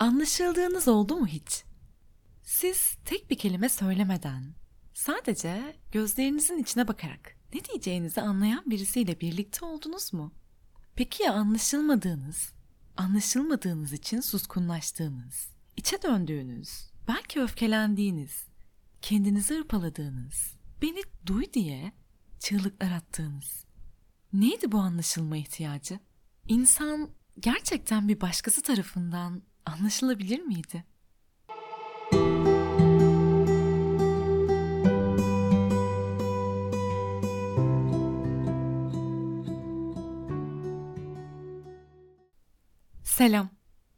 Anlaşıldığınız oldu mu hiç? Siz tek bir kelime söylemeden, sadece gözlerinizin içine bakarak ne diyeceğinizi anlayan birisiyle birlikte oldunuz mu? Peki ya anlaşılmadığınız, anlaşılmadığınız için suskunlaştığınız, içe döndüğünüz, belki öfkelendiğiniz, kendinizi hırpaladığınız, beni duy diye çığlıklar attığınız. Neydi bu anlaşılma ihtiyacı? İnsan gerçekten bir başkası tarafından anlaşılabilir miydi? Selam.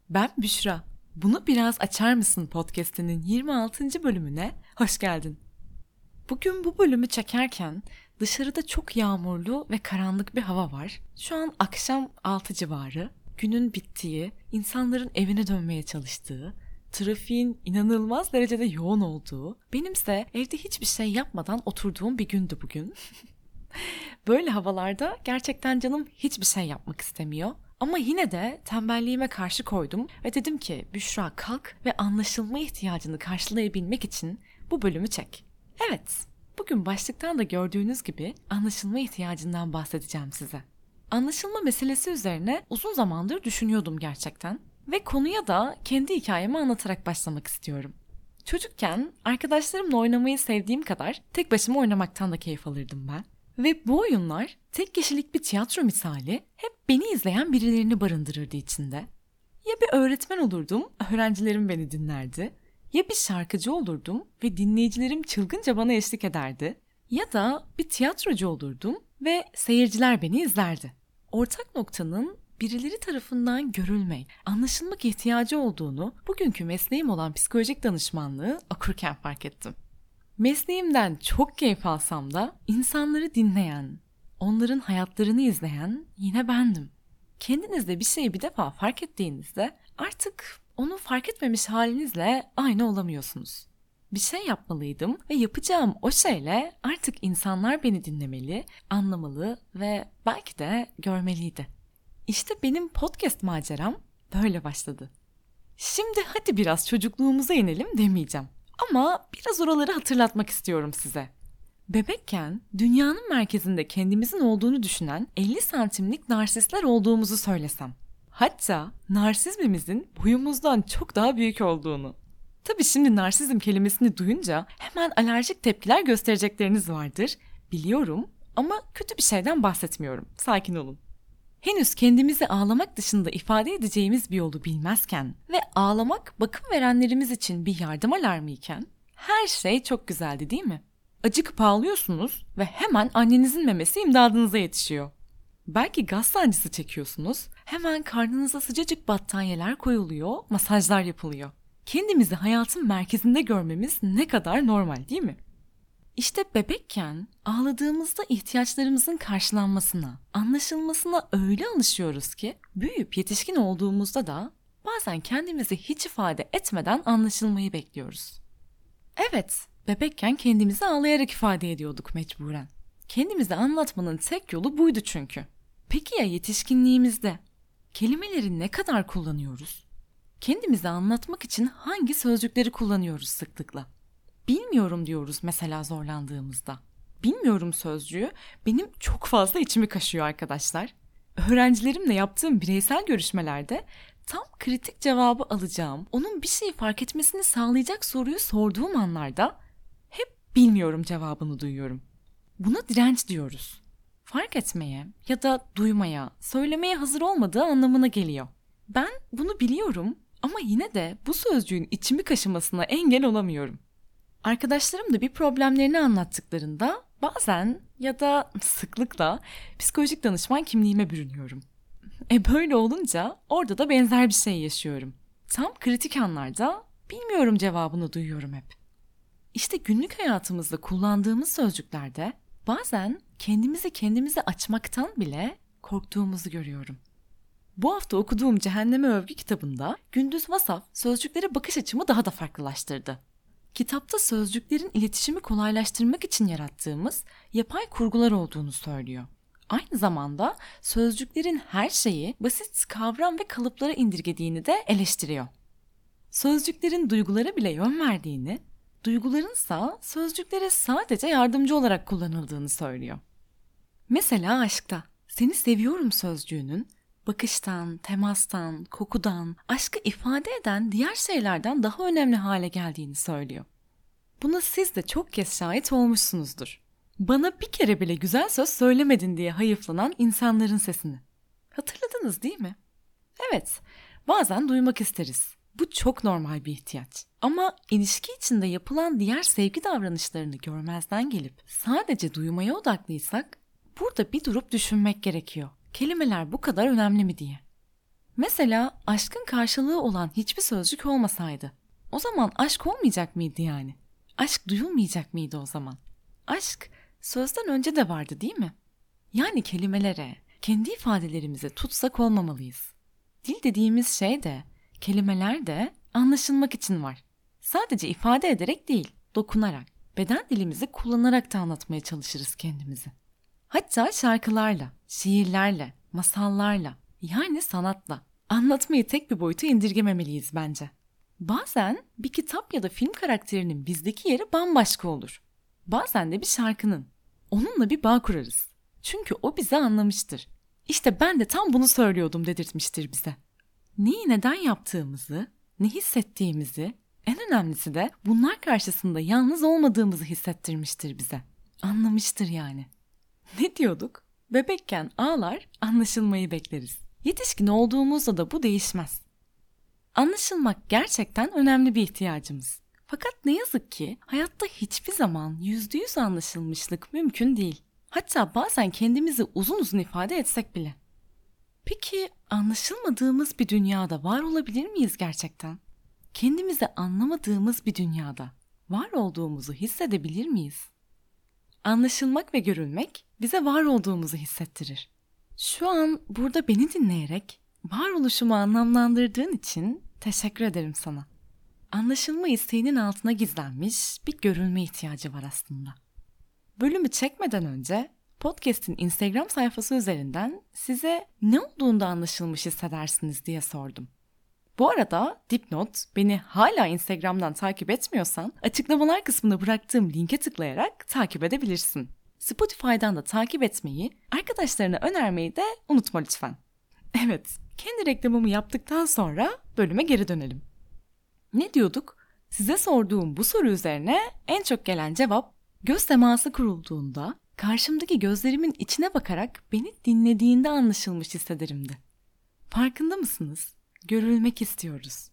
Ben Büşra. Bunu biraz açar mısın podcast'inin 26. bölümüne hoş geldin. Bugün bu bölümü çekerken dışarıda çok yağmurlu ve karanlık bir hava var. Şu an akşam 6 civarı. Günün bittiği, insanların evine dönmeye çalıştığı, trafiğin inanılmaz derecede yoğun olduğu, benimse evde hiçbir şey yapmadan oturduğum bir gündü bugün. Böyle havalarda gerçekten canım hiçbir şey yapmak istemiyor. Ama yine de tembelliğime karşı koydum ve dedim ki Büşra kalk ve anlaşılma ihtiyacını karşılayabilmek için bu bölümü çek. Evet, bugün başlıktan da gördüğünüz gibi anlaşılma ihtiyacından bahsedeceğim size. Anlaşılma meselesi üzerine uzun zamandır düşünüyordum gerçekten ve konuya da kendi hikayemi anlatarak başlamak istiyorum. Çocukken arkadaşlarımla oynamayı sevdiğim kadar tek başıma oynamaktan da keyif alırdım ben. Ve bu oyunlar tek kişilik bir tiyatro misali hep beni izleyen birilerini barındırırdı içinde. Ya bir öğretmen olurdum, öğrencilerim beni dinlerdi. Ya bir şarkıcı olurdum ve dinleyicilerim çılgınca bana eşlik ederdi. Ya da bir tiyatrocu olurdum ve seyirciler beni izlerdi. Ortak noktanın birileri tarafından görülmek, anlaşılmak ihtiyacı olduğunu bugünkü mesleğim olan psikolojik danışmanlığı okurken fark ettim. Mesleğimden çok keyif alsam da insanları dinleyen, onların hayatlarını izleyen yine bendim. Kendinizde bir şeyi bir defa fark ettiğinizde artık onu fark etmemiş halinizle aynı olamıyorsunuz. Bir şey yapmalıydım ve yapacağım o şeyle artık insanlar beni dinlemeli, anlamalı ve belki de görmeliydi. İşte benim podcast maceram böyle başladı. Şimdi hadi biraz çocukluğumuza inelim demeyeceğim. Ama biraz oraları hatırlatmak istiyorum size. Bebekken dünyanın merkezinde kendimizin olduğunu düşünen 50 santimlik narsistler olduğumuzu söylesem. Hatta narsizmimizin boyumuzdan çok daha büyük olduğunu. Tabii şimdi narsizm kelimesini duyunca hemen alerjik tepkiler gösterecekleriniz vardır. Biliyorum ama kötü bir şeyden bahsetmiyorum. Sakin olun. Henüz kendimizi ağlamak dışında ifade edeceğimiz bir yolu bilmezken ve ağlamak bakım verenlerimiz için bir yardım alarmı her şey çok güzeldi değil mi? Acıkıp ağlıyorsunuz ve hemen annenizin memesi imdadınıza yetişiyor. Belki gaz sancısı çekiyorsunuz, hemen karnınıza sıcacık battaniyeler koyuluyor, masajlar yapılıyor. Kendimizi hayatın merkezinde görmemiz ne kadar normal değil mi? İşte bebekken ağladığımızda ihtiyaçlarımızın karşılanmasına, anlaşılmasına öyle alışıyoruz ki büyüyüp yetişkin olduğumuzda da bazen kendimizi hiç ifade etmeden anlaşılmayı bekliyoruz. Evet, bebekken kendimizi ağlayarak ifade ediyorduk mecburen. Kendimizi anlatmanın tek yolu buydu çünkü. Peki ya yetişkinliğimizde? Kelimeleri ne kadar kullanıyoruz? Kendimizi anlatmak için hangi sözcükleri kullanıyoruz sıklıkla? Bilmiyorum diyoruz mesela zorlandığımızda. Bilmiyorum sözcüğü benim çok fazla içimi kaşıyor arkadaşlar. Öğrencilerimle yaptığım bireysel görüşmelerde tam kritik cevabı alacağım, onun bir şeyi fark etmesini sağlayacak soruyu sorduğum anlarda hep bilmiyorum cevabını duyuyorum. Buna direnç diyoruz. Fark etmeye ya da duymaya, söylemeye hazır olmadığı anlamına geliyor. Ben bunu biliyorum ama yine de bu sözcüğün içimi kaşımasına engel olamıyorum. Arkadaşlarım da bir problemlerini anlattıklarında bazen ya da sıklıkla psikolojik danışman kimliğime bürünüyorum. E böyle olunca orada da benzer bir şey yaşıyorum. Tam kritik anlarda bilmiyorum cevabını duyuyorum hep. İşte günlük hayatımızda kullandığımız sözcüklerde bazen kendimizi kendimize açmaktan bile korktuğumuzu görüyorum. Bu hafta okuduğum Cehenneme Övgü kitabında Gündüz Vasaf sözcüklere bakış açımı daha da farklılaştırdı. Kitapta sözcüklerin iletişimi kolaylaştırmak için yarattığımız yapay kurgular olduğunu söylüyor. Aynı zamanda sözcüklerin her şeyi basit kavram ve kalıplara indirgediğini de eleştiriyor. sözcüklerin duygulara bile yön verdiğini, duygularınsa sözcüklere sadece yardımcı olarak kullanıldığını söylüyor. Mesela aşkta seni seviyorum sözcüğünün bakıştan, temastan, kokudan, aşkı ifade eden diğer şeylerden daha önemli hale geldiğini söylüyor. Buna siz de çok kez şahit olmuşsunuzdur. Bana bir kere bile güzel söz söylemedin diye hayıflanan insanların sesini. Hatırladınız değil mi? Evet, bazen duymak isteriz. Bu çok normal bir ihtiyaç. Ama ilişki içinde yapılan diğer sevgi davranışlarını görmezden gelip sadece duymaya odaklıysak burada bir durup düşünmek gerekiyor. Kelimeler bu kadar önemli mi diye. Mesela aşkın karşılığı olan hiçbir sözcük olmasaydı o zaman aşk olmayacak mıydı yani? Aşk duyulmayacak mıydı o zaman? Aşk sözden önce de vardı değil mi? Yani kelimelere, kendi ifadelerimize tutsak olmamalıyız. Dil dediğimiz şey de, kelimeler de anlaşılmak için var. Sadece ifade ederek değil, dokunarak, beden dilimizi kullanarak da anlatmaya çalışırız kendimizi. Hatta şarkılarla, şiirlerle, masallarla, yani sanatla anlatmayı tek bir boyuta indirgememeliyiz bence. Bazen bir kitap ya da film karakterinin bizdeki yeri bambaşka olur. Bazen de bir şarkının. Onunla bir bağ kurarız. Çünkü o bizi anlamıştır. İşte ben de tam bunu söylüyordum dedirtmiştir bize. Neyi neden yaptığımızı, ne hissettiğimizi, en önemlisi de bunlar karşısında yalnız olmadığımızı hissettirmiştir bize. Anlamıştır yani. Ne diyorduk? Bebekken ağlar, anlaşılmayı bekleriz. Yetişkin olduğumuzda da bu değişmez. Anlaşılmak gerçekten önemli bir ihtiyacımız. Fakat ne yazık ki hayatta hiçbir zaman yüzde yüz anlaşılmışlık mümkün değil. Hatta bazen kendimizi uzun uzun ifade etsek bile. Peki anlaşılmadığımız bir dünyada var olabilir miyiz gerçekten? Kendimizi anlamadığımız bir dünyada var olduğumuzu hissedebilir miyiz? Anlaşılmak ve görülmek bize var olduğumuzu hissettirir. Şu an burada beni dinleyerek varoluşumu anlamlandırdığın için teşekkür ederim sana. Anlaşılma isteğinin altına gizlenmiş bir görülme ihtiyacı var aslında. Bölümü çekmeden önce podcast'in Instagram sayfası üzerinden size ne olduğunda anlaşılmış hissedersiniz diye sordum. Bu arada dipnot beni hala Instagram'dan takip etmiyorsan açıklamalar kısmına bıraktığım linke tıklayarak takip edebilirsin. Spotify'dan da takip etmeyi, arkadaşlarına önermeyi de unutma lütfen. Evet, kendi reklamımı yaptıktan sonra bölüme geri dönelim. Ne diyorduk? Size sorduğum bu soru üzerine en çok gelen cevap göz teması kurulduğunda karşımdaki gözlerimin içine bakarak beni dinlediğinde anlaşılmış hissederimdi. Farkında mısınız? Görülmek istiyoruz.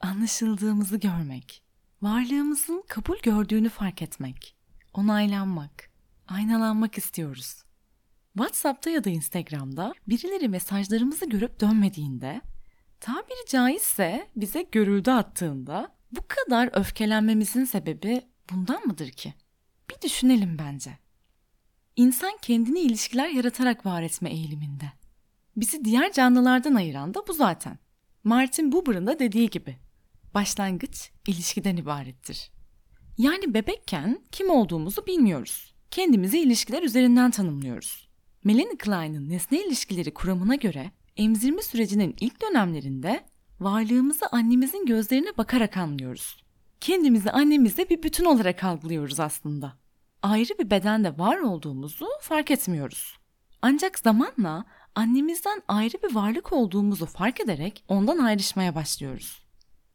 Anlaşıldığımızı görmek, varlığımızın kabul gördüğünü fark etmek, onaylanmak, aynalanmak istiyoruz. WhatsApp'ta ya da Instagram'da birileri mesajlarımızı görüp dönmediğinde, tabiri caizse bize görüldü attığında bu kadar öfkelenmemizin sebebi bundan mıdır ki? Bir düşünelim bence. İnsan kendini ilişkiler yaratarak var etme eğiliminde. Bizi diğer canlılardan ayıran da bu zaten. Martin Buber'ın da dediği gibi. Başlangıç ilişkiden ibarettir. Yani bebekken kim olduğumuzu bilmiyoruz. Kendimizi ilişkiler üzerinden tanımlıyoruz. Melanie Klein'ın nesne ilişkileri kuramına göre emzirme sürecinin ilk dönemlerinde varlığımızı annemizin gözlerine bakarak anlıyoruz. Kendimizi annemizle bir bütün olarak algılıyoruz aslında. Ayrı bir bedende var olduğumuzu fark etmiyoruz. Ancak zamanla annemizden ayrı bir varlık olduğumuzu fark ederek ondan ayrışmaya başlıyoruz.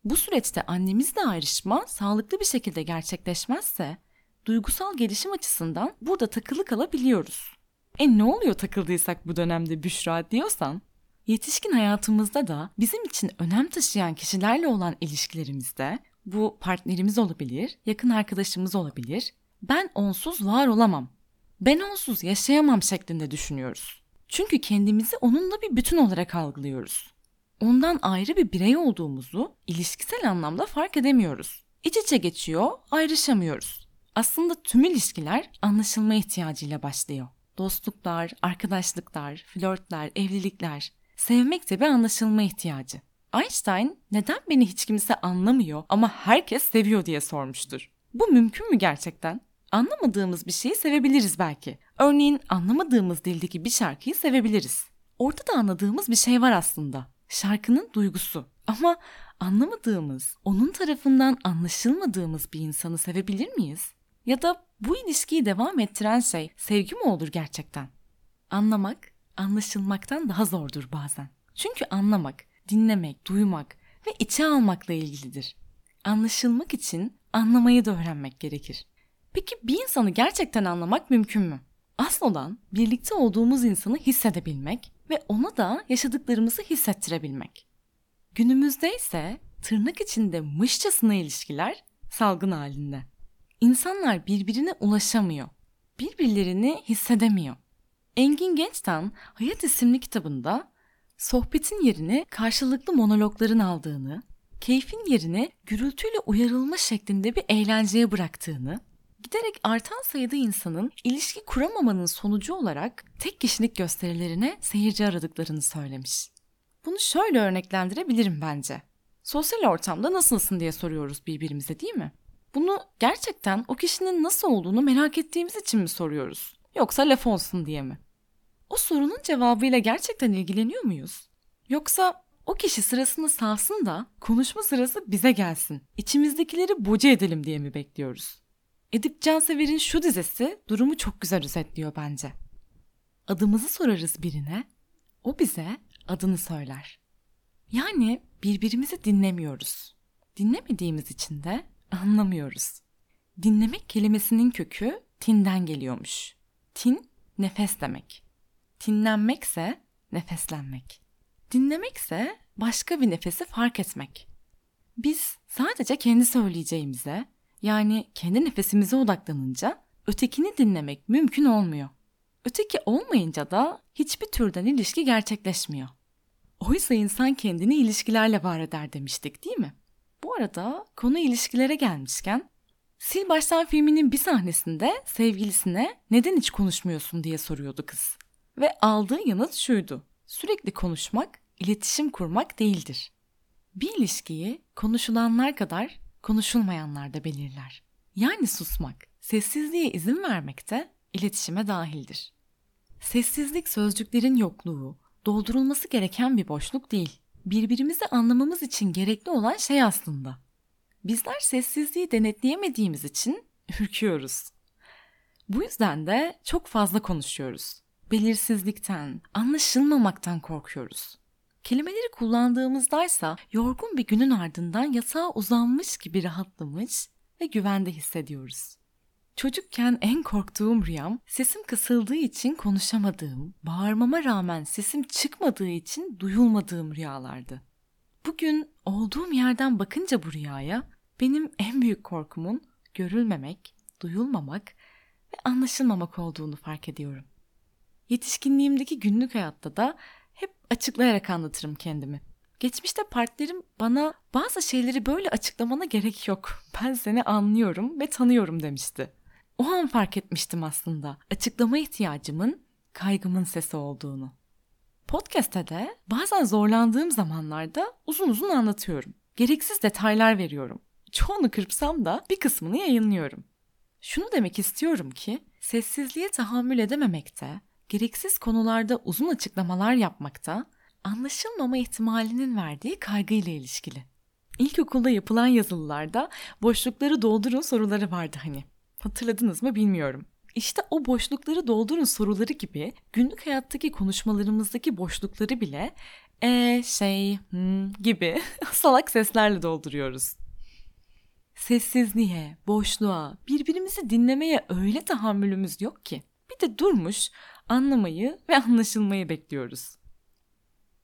Bu süreçte annemizle ayrışma sağlıklı bir şekilde gerçekleşmezse duygusal gelişim açısından burada takılı kalabiliyoruz. E ne oluyor takıldıysak bu dönemde Büşra diyorsan? Yetişkin hayatımızda da bizim için önem taşıyan kişilerle olan ilişkilerimizde bu partnerimiz olabilir, yakın arkadaşımız olabilir. Ben onsuz var olamam. Ben onsuz yaşayamam şeklinde düşünüyoruz. Çünkü kendimizi onunla bir bütün olarak algılıyoruz. Ondan ayrı bir birey olduğumuzu ilişkisel anlamda fark edemiyoruz. İç içe geçiyor, ayrışamıyoruz. Aslında tüm ilişkiler anlaşılma ihtiyacıyla başlıyor. Dostluklar, arkadaşlıklar, flörtler, evlilikler. Sevmek de bir anlaşılma ihtiyacı. Einstein neden beni hiç kimse anlamıyor ama herkes seviyor diye sormuştur. Bu mümkün mü gerçekten? Anlamadığımız bir şeyi sevebiliriz belki. Örneğin anlamadığımız dildeki bir şarkıyı sevebiliriz. Orada da anladığımız bir şey var aslında. Şarkının duygusu. Ama anlamadığımız, onun tarafından anlaşılmadığımız bir insanı sevebilir miyiz? Ya da bu ilişkiyi devam ettiren şey sevgi mi olur gerçekten? Anlamak, anlaşılmaktan daha zordur bazen. Çünkü anlamak, dinlemek, duymak ve içe almakla ilgilidir. Anlaşılmak için anlamayı da öğrenmek gerekir. Peki bir insanı gerçekten anlamak mümkün mü? Asıl olan birlikte olduğumuz insanı hissedebilmek ve ona da yaşadıklarımızı hissettirebilmek. Günümüzde ise tırnak içinde mışçasına ilişkiler salgın halinde. İnsanlar birbirine ulaşamıyor. Birbirlerini hissedemiyor. Engin Genç'ten Hayat isimli kitabında sohbetin yerini karşılıklı monologların aldığını, keyfin yerini gürültüyle uyarılma şeklinde bir eğlenceye bıraktığını, giderek artan sayıda insanın ilişki kuramamanın sonucu olarak tek kişilik gösterilerine seyirci aradıklarını söylemiş. Bunu şöyle örneklendirebilirim bence. Sosyal ortamda nasılsın diye soruyoruz birbirimize değil mi? Bunu gerçekten o kişinin nasıl olduğunu merak ettiğimiz için mi soruyoruz? Yoksa laf olsun diye mi? O sorunun cevabıyla gerçekten ilgileniyor muyuz? Yoksa o kişi sırasını salsın da konuşma sırası bize gelsin. İçimizdekileri boca edelim diye mi bekliyoruz? Edip Cansever'in şu dizesi durumu çok güzel özetliyor bence. Adımızı sorarız birine, o bize adını söyler. Yani birbirimizi dinlemiyoruz. Dinlemediğimiz için de anlamıyoruz. Dinlemek kelimesinin kökü tinden geliyormuş. Tin nefes demek. Tinlenmekse nefeslenmek. Dinlemekse başka bir nefesi fark etmek. Biz sadece kendi söyleyeceğimize, yani kendi nefesimize odaklanınca ötekini dinlemek mümkün olmuyor. Öteki olmayınca da hiçbir türden ilişki gerçekleşmiyor. Oysa insan kendini ilişkilerle var eder demiştik değil mi? Bu arada konu ilişkilere gelmişken Sil Baştan filminin bir sahnesinde sevgilisine neden hiç konuşmuyorsun diye soruyordu kız. Ve aldığı yanıt şuydu. Sürekli konuşmak, iletişim kurmak değildir. Bir ilişkiyi konuşulanlar kadar konuşulmayanlar da belirler. Yani susmak, sessizliğe izin vermek de iletişime dahildir. Sessizlik sözcüklerin yokluğu, doldurulması gereken bir boşluk değil. Birbirimizi anlamamız için gerekli olan şey aslında. Bizler sessizliği denetleyemediğimiz için ürküyoruz. Bu yüzden de çok fazla konuşuyoruz. Belirsizlikten, anlaşılmamaktan korkuyoruz. Kelimeleri kullandığımızdaysa yorgun bir günün ardından yatağa uzanmış gibi rahatlamış ve güvende hissediyoruz. Çocukken en korktuğum rüyam sesim kısıldığı için konuşamadığım, bağırmama rağmen sesim çıkmadığı için duyulmadığım rüyalardı. Bugün olduğum yerden bakınca bu rüyaya benim en büyük korkumun görülmemek, duyulmamak ve anlaşılmamak olduğunu fark ediyorum. Yetişkinliğimdeki günlük hayatta da hep açıklayarak anlatırım kendimi. Geçmişte partnerim bana bazı şeyleri böyle açıklamana gerek yok. Ben seni anlıyorum ve tanıyorum demişti. O an fark etmiştim aslında açıklama ihtiyacımın kaygımın sesi olduğunu. Podcast'te de bazen zorlandığım zamanlarda uzun uzun anlatıyorum. Gereksiz detaylar veriyorum. Çoğunu kırpsam da bir kısmını yayınlıyorum. Şunu demek istiyorum ki sessizliğe tahammül edememekte, gereksiz konularda uzun açıklamalar yapmakta anlaşılmama ihtimalinin verdiği kaygıyla ilişkili. İlkokulda yapılan yazılılarda boşlukları doldurun soruları vardı hani. Hatırladınız mı bilmiyorum. İşte o boşlukları doldurun soruları gibi günlük hayattaki konuşmalarımızdaki boşlukları bile e şey hmm, gibi salak seslerle dolduruyoruz. Sessizliğe, boşluğa, birbirimizi dinlemeye öyle tahammülümüz yok ki. Bir de durmuş anlamayı ve anlaşılmayı bekliyoruz.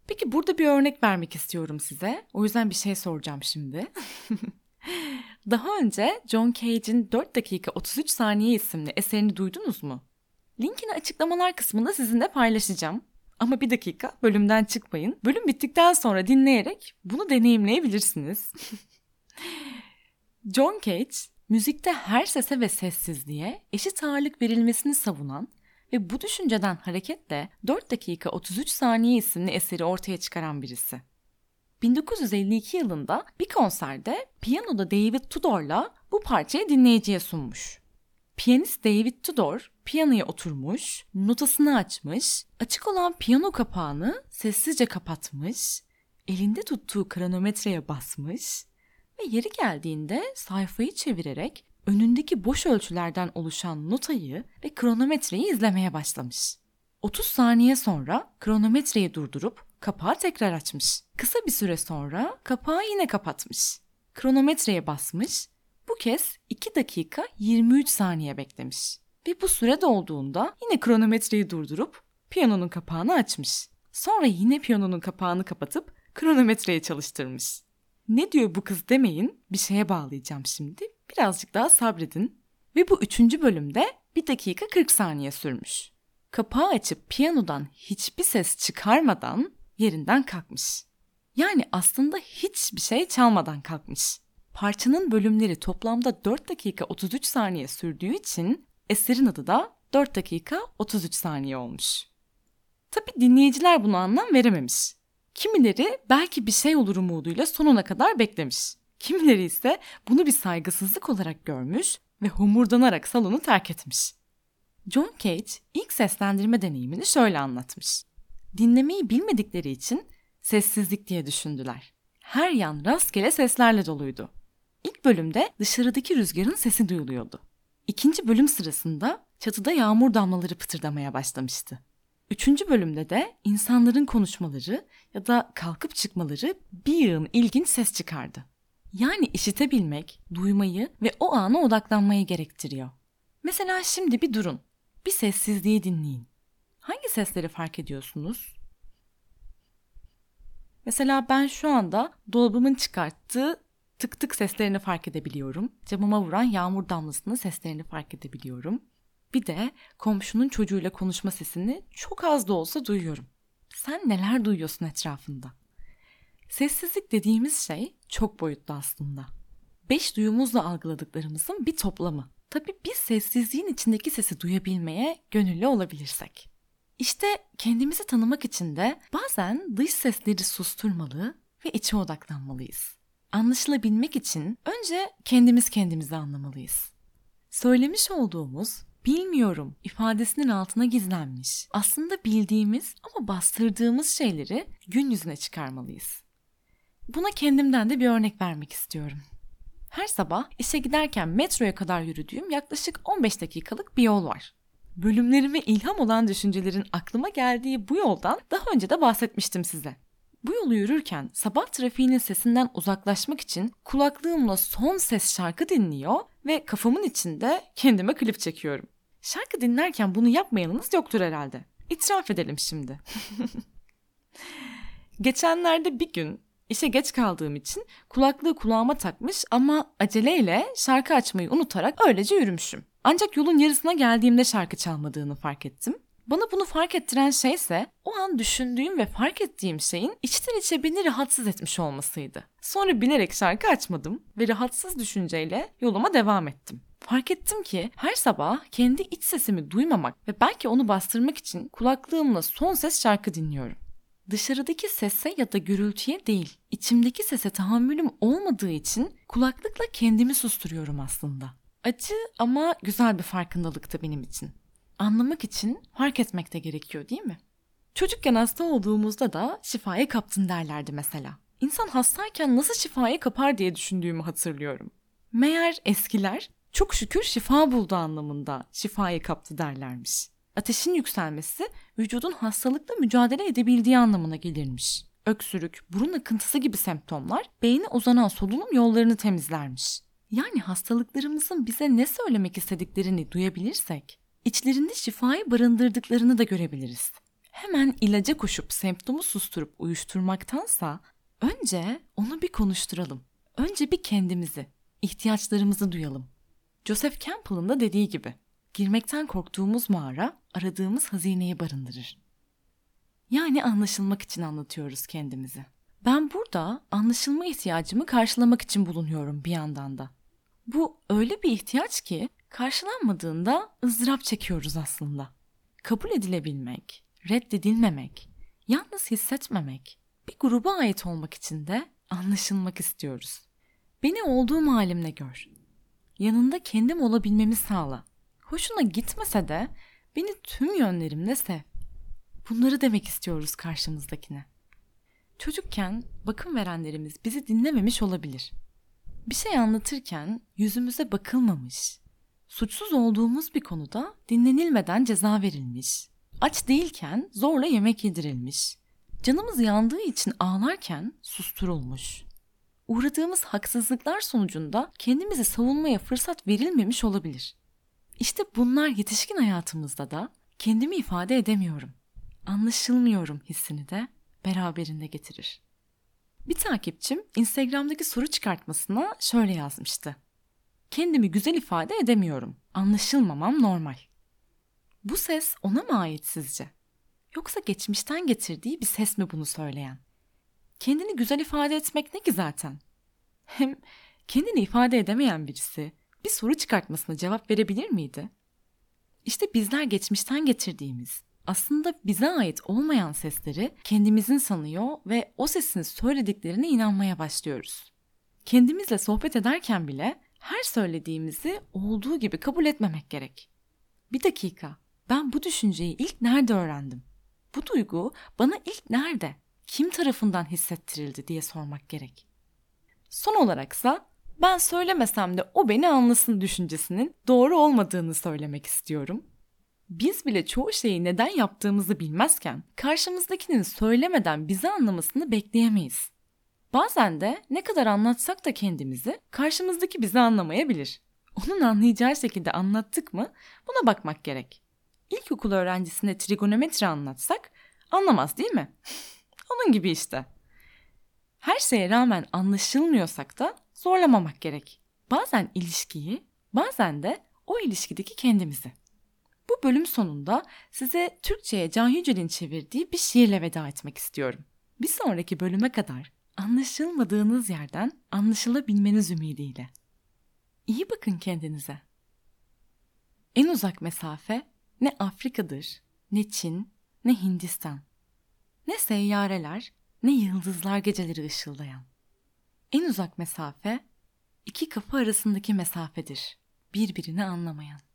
Peki burada bir örnek vermek istiyorum size. O yüzden bir şey soracağım şimdi. Daha önce John Cage'in 4 dakika 33 saniye isimli eserini duydunuz mu? Linkini açıklamalar kısmında sizinle paylaşacağım. Ama bir dakika bölümden çıkmayın. Bölüm bittikten sonra dinleyerek bunu deneyimleyebilirsiniz. John Cage, müzikte her sese ve sessizliğe eşit ağırlık verilmesini savunan ve bu düşünceden hareketle 4 dakika 33 saniye isimli eseri ortaya çıkaran birisi. 1952 yılında bir konserde piyanoda David Tudor'la bu parçayı dinleyiciye sunmuş. Piyanist David Tudor piyanoya oturmuş, notasını açmış, açık olan piyano kapağını sessizce kapatmış elinde tuttuğu kronometreye basmış ve yeri geldiğinde sayfayı çevirerek önündeki boş ölçülerden oluşan notayı ve kronometreyi izlemeye başlamış. 30 saniye sonra kronometreyi durdurup kapağı tekrar açmış. Kısa bir süre sonra kapağı yine kapatmış. Kronometreye basmış. Bu kez 2 dakika 23 saniye beklemiş. Ve bu süre dolduğunda yine kronometreyi durdurup piyanonun kapağını açmış. Sonra yine piyanonun kapağını kapatıp kronometreyi çalıştırmış. Ne diyor bu kız demeyin, bir şeye bağlayacağım şimdi. Birazcık daha sabredin. Ve bu üçüncü bölümde 1 dakika 40 saniye sürmüş. Kapağı açıp piyanodan hiçbir ses çıkarmadan yerinden kalkmış. Yani aslında hiçbir şey çalmadan kalkmış. Parçanın bölümleri toplamda 4 dakika 33 saniye sürdüğü için eserin adı da 4 dakika 33 saniye olmuş. Tabi dinleyiciler buna anlam verememiş. Kimileri belki bir şey olur umuduyla sonuna kadar beklemiş. Kimileri ise bunu bir saygısızlık olarak görmüş ve homurdanarak salonu terk etmiş. John Cage ilk seslendirme deneyimini şöyle anlatmış. Dinlemeyi bilmedikleri için sessizlik diye düşündüler. Her yan rastgele seslerle doluydu. İlk bölümde dışarıdaki rüzgarın sesi duyuluyordu. İkinci bölüm sırasında çatıda yağmur damlaları pıtırdamaya başlamıştı. Üçüncü bölümde de insanların konuşmaları ya da kalkıp çıkmaları bir yığın ilginç ses çıkardı. Yani işitebilmek, duymayı ve o ana odaklanmayı gerektiriyor. Mesela şimdi bir durun. Bir sessizliği dinleyin. Hangi sesleri fark ediyorsunuz? Mesela ben şu anda dolabımın çıkarttığı tık tık seslerini fark edebiliyorum. Camıma vuran yağmur damlasının seslerini fark edebiliyorum. Bir de komşunun çocuğuyla konuşma sesini çok az da olsa duyuyorum. Sen neler duyuyorsun etrafında? Sessizlik dediğimiz şey çok boyutlu aslında. Beş duyumuzla algıladıklarımızın bir toplamı. Tabii biz sessizliğin içindeki sesi duyabilmeye gönüllü olabilirsek. İşte kendimizi tanımak için de bazen dış sesleri susturmalı ve içe odaklanmalıyız. Anlaşılabilmek için önce kendimiz kendimizi anlamalıyız. Söylemiş olduğumuz bilmiyorum ifadesinin altına gizlenmiş. Aslında bildiğimiz ama bastırdığımız şeyleri gün yüzüne çıkarmalıyız. Buna kendimden de bir örnek vermek istiyorum. Her sabah işe giderken metroya kadar yürüdüğüm yaklaşık 15 dakikalık bir yol var. Bölümlerime ilham olan düşüncelerin aklıma geldiği bu yoldan daha önce de bahsetmiştim size. Bu yolu yürürken sabah trafiğinin sesinden uzaklaşmak için kulaklığımla son ses şarkı dinliyor ve kafamın içinde kendime klip çekiyorum. Şarkı dinlerken bunu yapmayanınız yoktur herhalde. İtiraf edelim şimdi. Geçenlerde bir gün işe geç kaldığım için kulaklığı kulağıma takmış ama aceleyle şarkı açmayı unutarak öylece yürümüşüm. Ancak yolun yarısına geldiğimde şarkı çalmadığını fark ettim. Bana bunu fark ettiren şey ise o an düşündüğüm ve fark ettiğim şeyin içten içe beni rahatsız etmiş olmasıydı. Sonra bilerek şarkı açmadım ve rahatsız düşünceyle yoluma devam ettim. Fark ettim ki her sabah kendi iç sesimi duymamak ve belki onu bastırmak için kulaklığımla son ses şarkı dinliyorum. Dışarıdaki sese ya da gürültüye değil, içimdeki sese tahammülüm olmadığı için kulaklıkla kendimi susturuyorum aslında. Acı ama güzel bir farkındalıktı benim için. Anlamak için fark etmek de gerekiyor değil mi? Çocukken hasta olduğumuzda da şifayı kaptın derlerdi mesela. İnsan hastayken nasıl şifayı kapar diye düşündüğümü hatırlıyorum. Meğer eskiler çok şükür şifa buldu anlamında şifayı kaptı derlermiş. Ateşin yükselmesi vücudun hastalıkla mücadele edebildiği anlamına gelirmiş. Öksürük, burun akıntısı gibi semptomlar beyne uzanan solunum yollarını temizlermiş. Yani hastalıklarımızın bize ne söylemek istediklerini duyabilirsek, içlerinde şifayı barındırdıklarını da görebiliriz. Hemen ilaca koşup semptomu susturup uyuşturmaktansa önce onu bir konuşturalım. Önce bir kendimizi, ihtiyaçlarımızı duyalım. Joseph Campbell'ın da dediği gibi, girmekten korktuğumuz mağara aradığımız hazineyi barındırır. Yani anlaşılmak için anlatıyoruz kendimizi. Ben burada anlaşılma ihtiyacımı karşılamak için bulunuyorum bir yandan da. Bu öyle bir ihtiyaç ki karşılanmadığında ızdırap çekiyoruz aslında. Kabul edilebilmek, reddedilmemek, yalnız hissetmemek, bir gruba ait olmak için de anlaşılmak istiyoruz. Beni olduğum halimle gör. Yanında kendim olabilmemi sağla. Hoşuna gitmese de beni tüm yönlerimle sev. Bunları demek istiyoruz karşımızdakine. Çocukken bakım verenlerimiz bizi dinlememiş olabilir. Bir şey anlatırken yüzümüze bakılmamış, suçsuz olduğumuz bir konuda dinlenilmeden ceza verilmiş, aç değilken zorla yemek yedirilmiş, canımız yandığı için ağlarken susturulmuş. Uğradığımız haksızlıklar sonucunda kendimizi savunmaya fırsat verilmemiş olabilir. İşte bunlar yetişkin hayatımızda da kendimi ifade edemiyorum, anlaşılmıyorum hissini de beraberinde getirir. Bir takipçim Instagram'daki soru çıkartmasına şöyle yazmıştı. Kendimi güzel ifade edemiyorum. Anlaşılmamam normal. Bu ses ona mı ait sizce? Yoksa geçmişten getirdiği bir ses mi bunu söyleyen? Kendini güzel ifade etmek ne ki zaten? Hem kendini ifade edemeyen birisi bir soru çıkartmasına cevap verebilir miydi? İşte bizler geçmişten getirdiğimiz, aslında bize ait olmayan sesleri kendimizin sanıyor ve o sesin söylediklerine inanmaya başlıyoruz. Kendimizle sohbet ederken bile her söylediğimizi olduğu gibi kabul etmemek gerek. Bir dakika, ben bu düşünceyi ilk nerede öğrendim? Bu duygu bana ilk nerede, kim tarafından hissettirildi diye sormak gerek. Son olaraksa ben söylemesem de o beni anlasın düşüncesinin doğru olmadığını söylemek istiyorum. Biz bile çoğu şeyi neden yaptığımızı bilmezken karşımızdakinin söylemeden bizi anlamasını bekleyemeyiz. Bazen de ne kadar anlatsak da kendimizi karşımızdaki bizi anlamayabilir. Onun anlayacağı şekilde anlattık mı buna bakmak gerek. İlkokul öğrencisine trigonometri anlatsak anlamaz değil mi? Onun gibi işte. Her şeye rağmen anlaşılmıyorsak da zorlamamak gerek. Bazen ilişkiyi, bazen de o ilişkideki kendimizi. Bu bölüm sonunda size Türkçe'ye Can Yücel'in çevirdiği bir şiirle veda etmek istiyorum. Bir sonraki bölüme kadar anlaşılmadığınız yerden anlaşılabilmeniz ümidiyle. İyi bakın kendinize. En uzak mesafe ne Afrika'dır, ne Çin, ne Hindistan. Ne seyyareler, ne yıldızlar geceleri ışıldayan. En uzak mesafe iki kapı arasındaki mesafedir, birbirini anlamayan.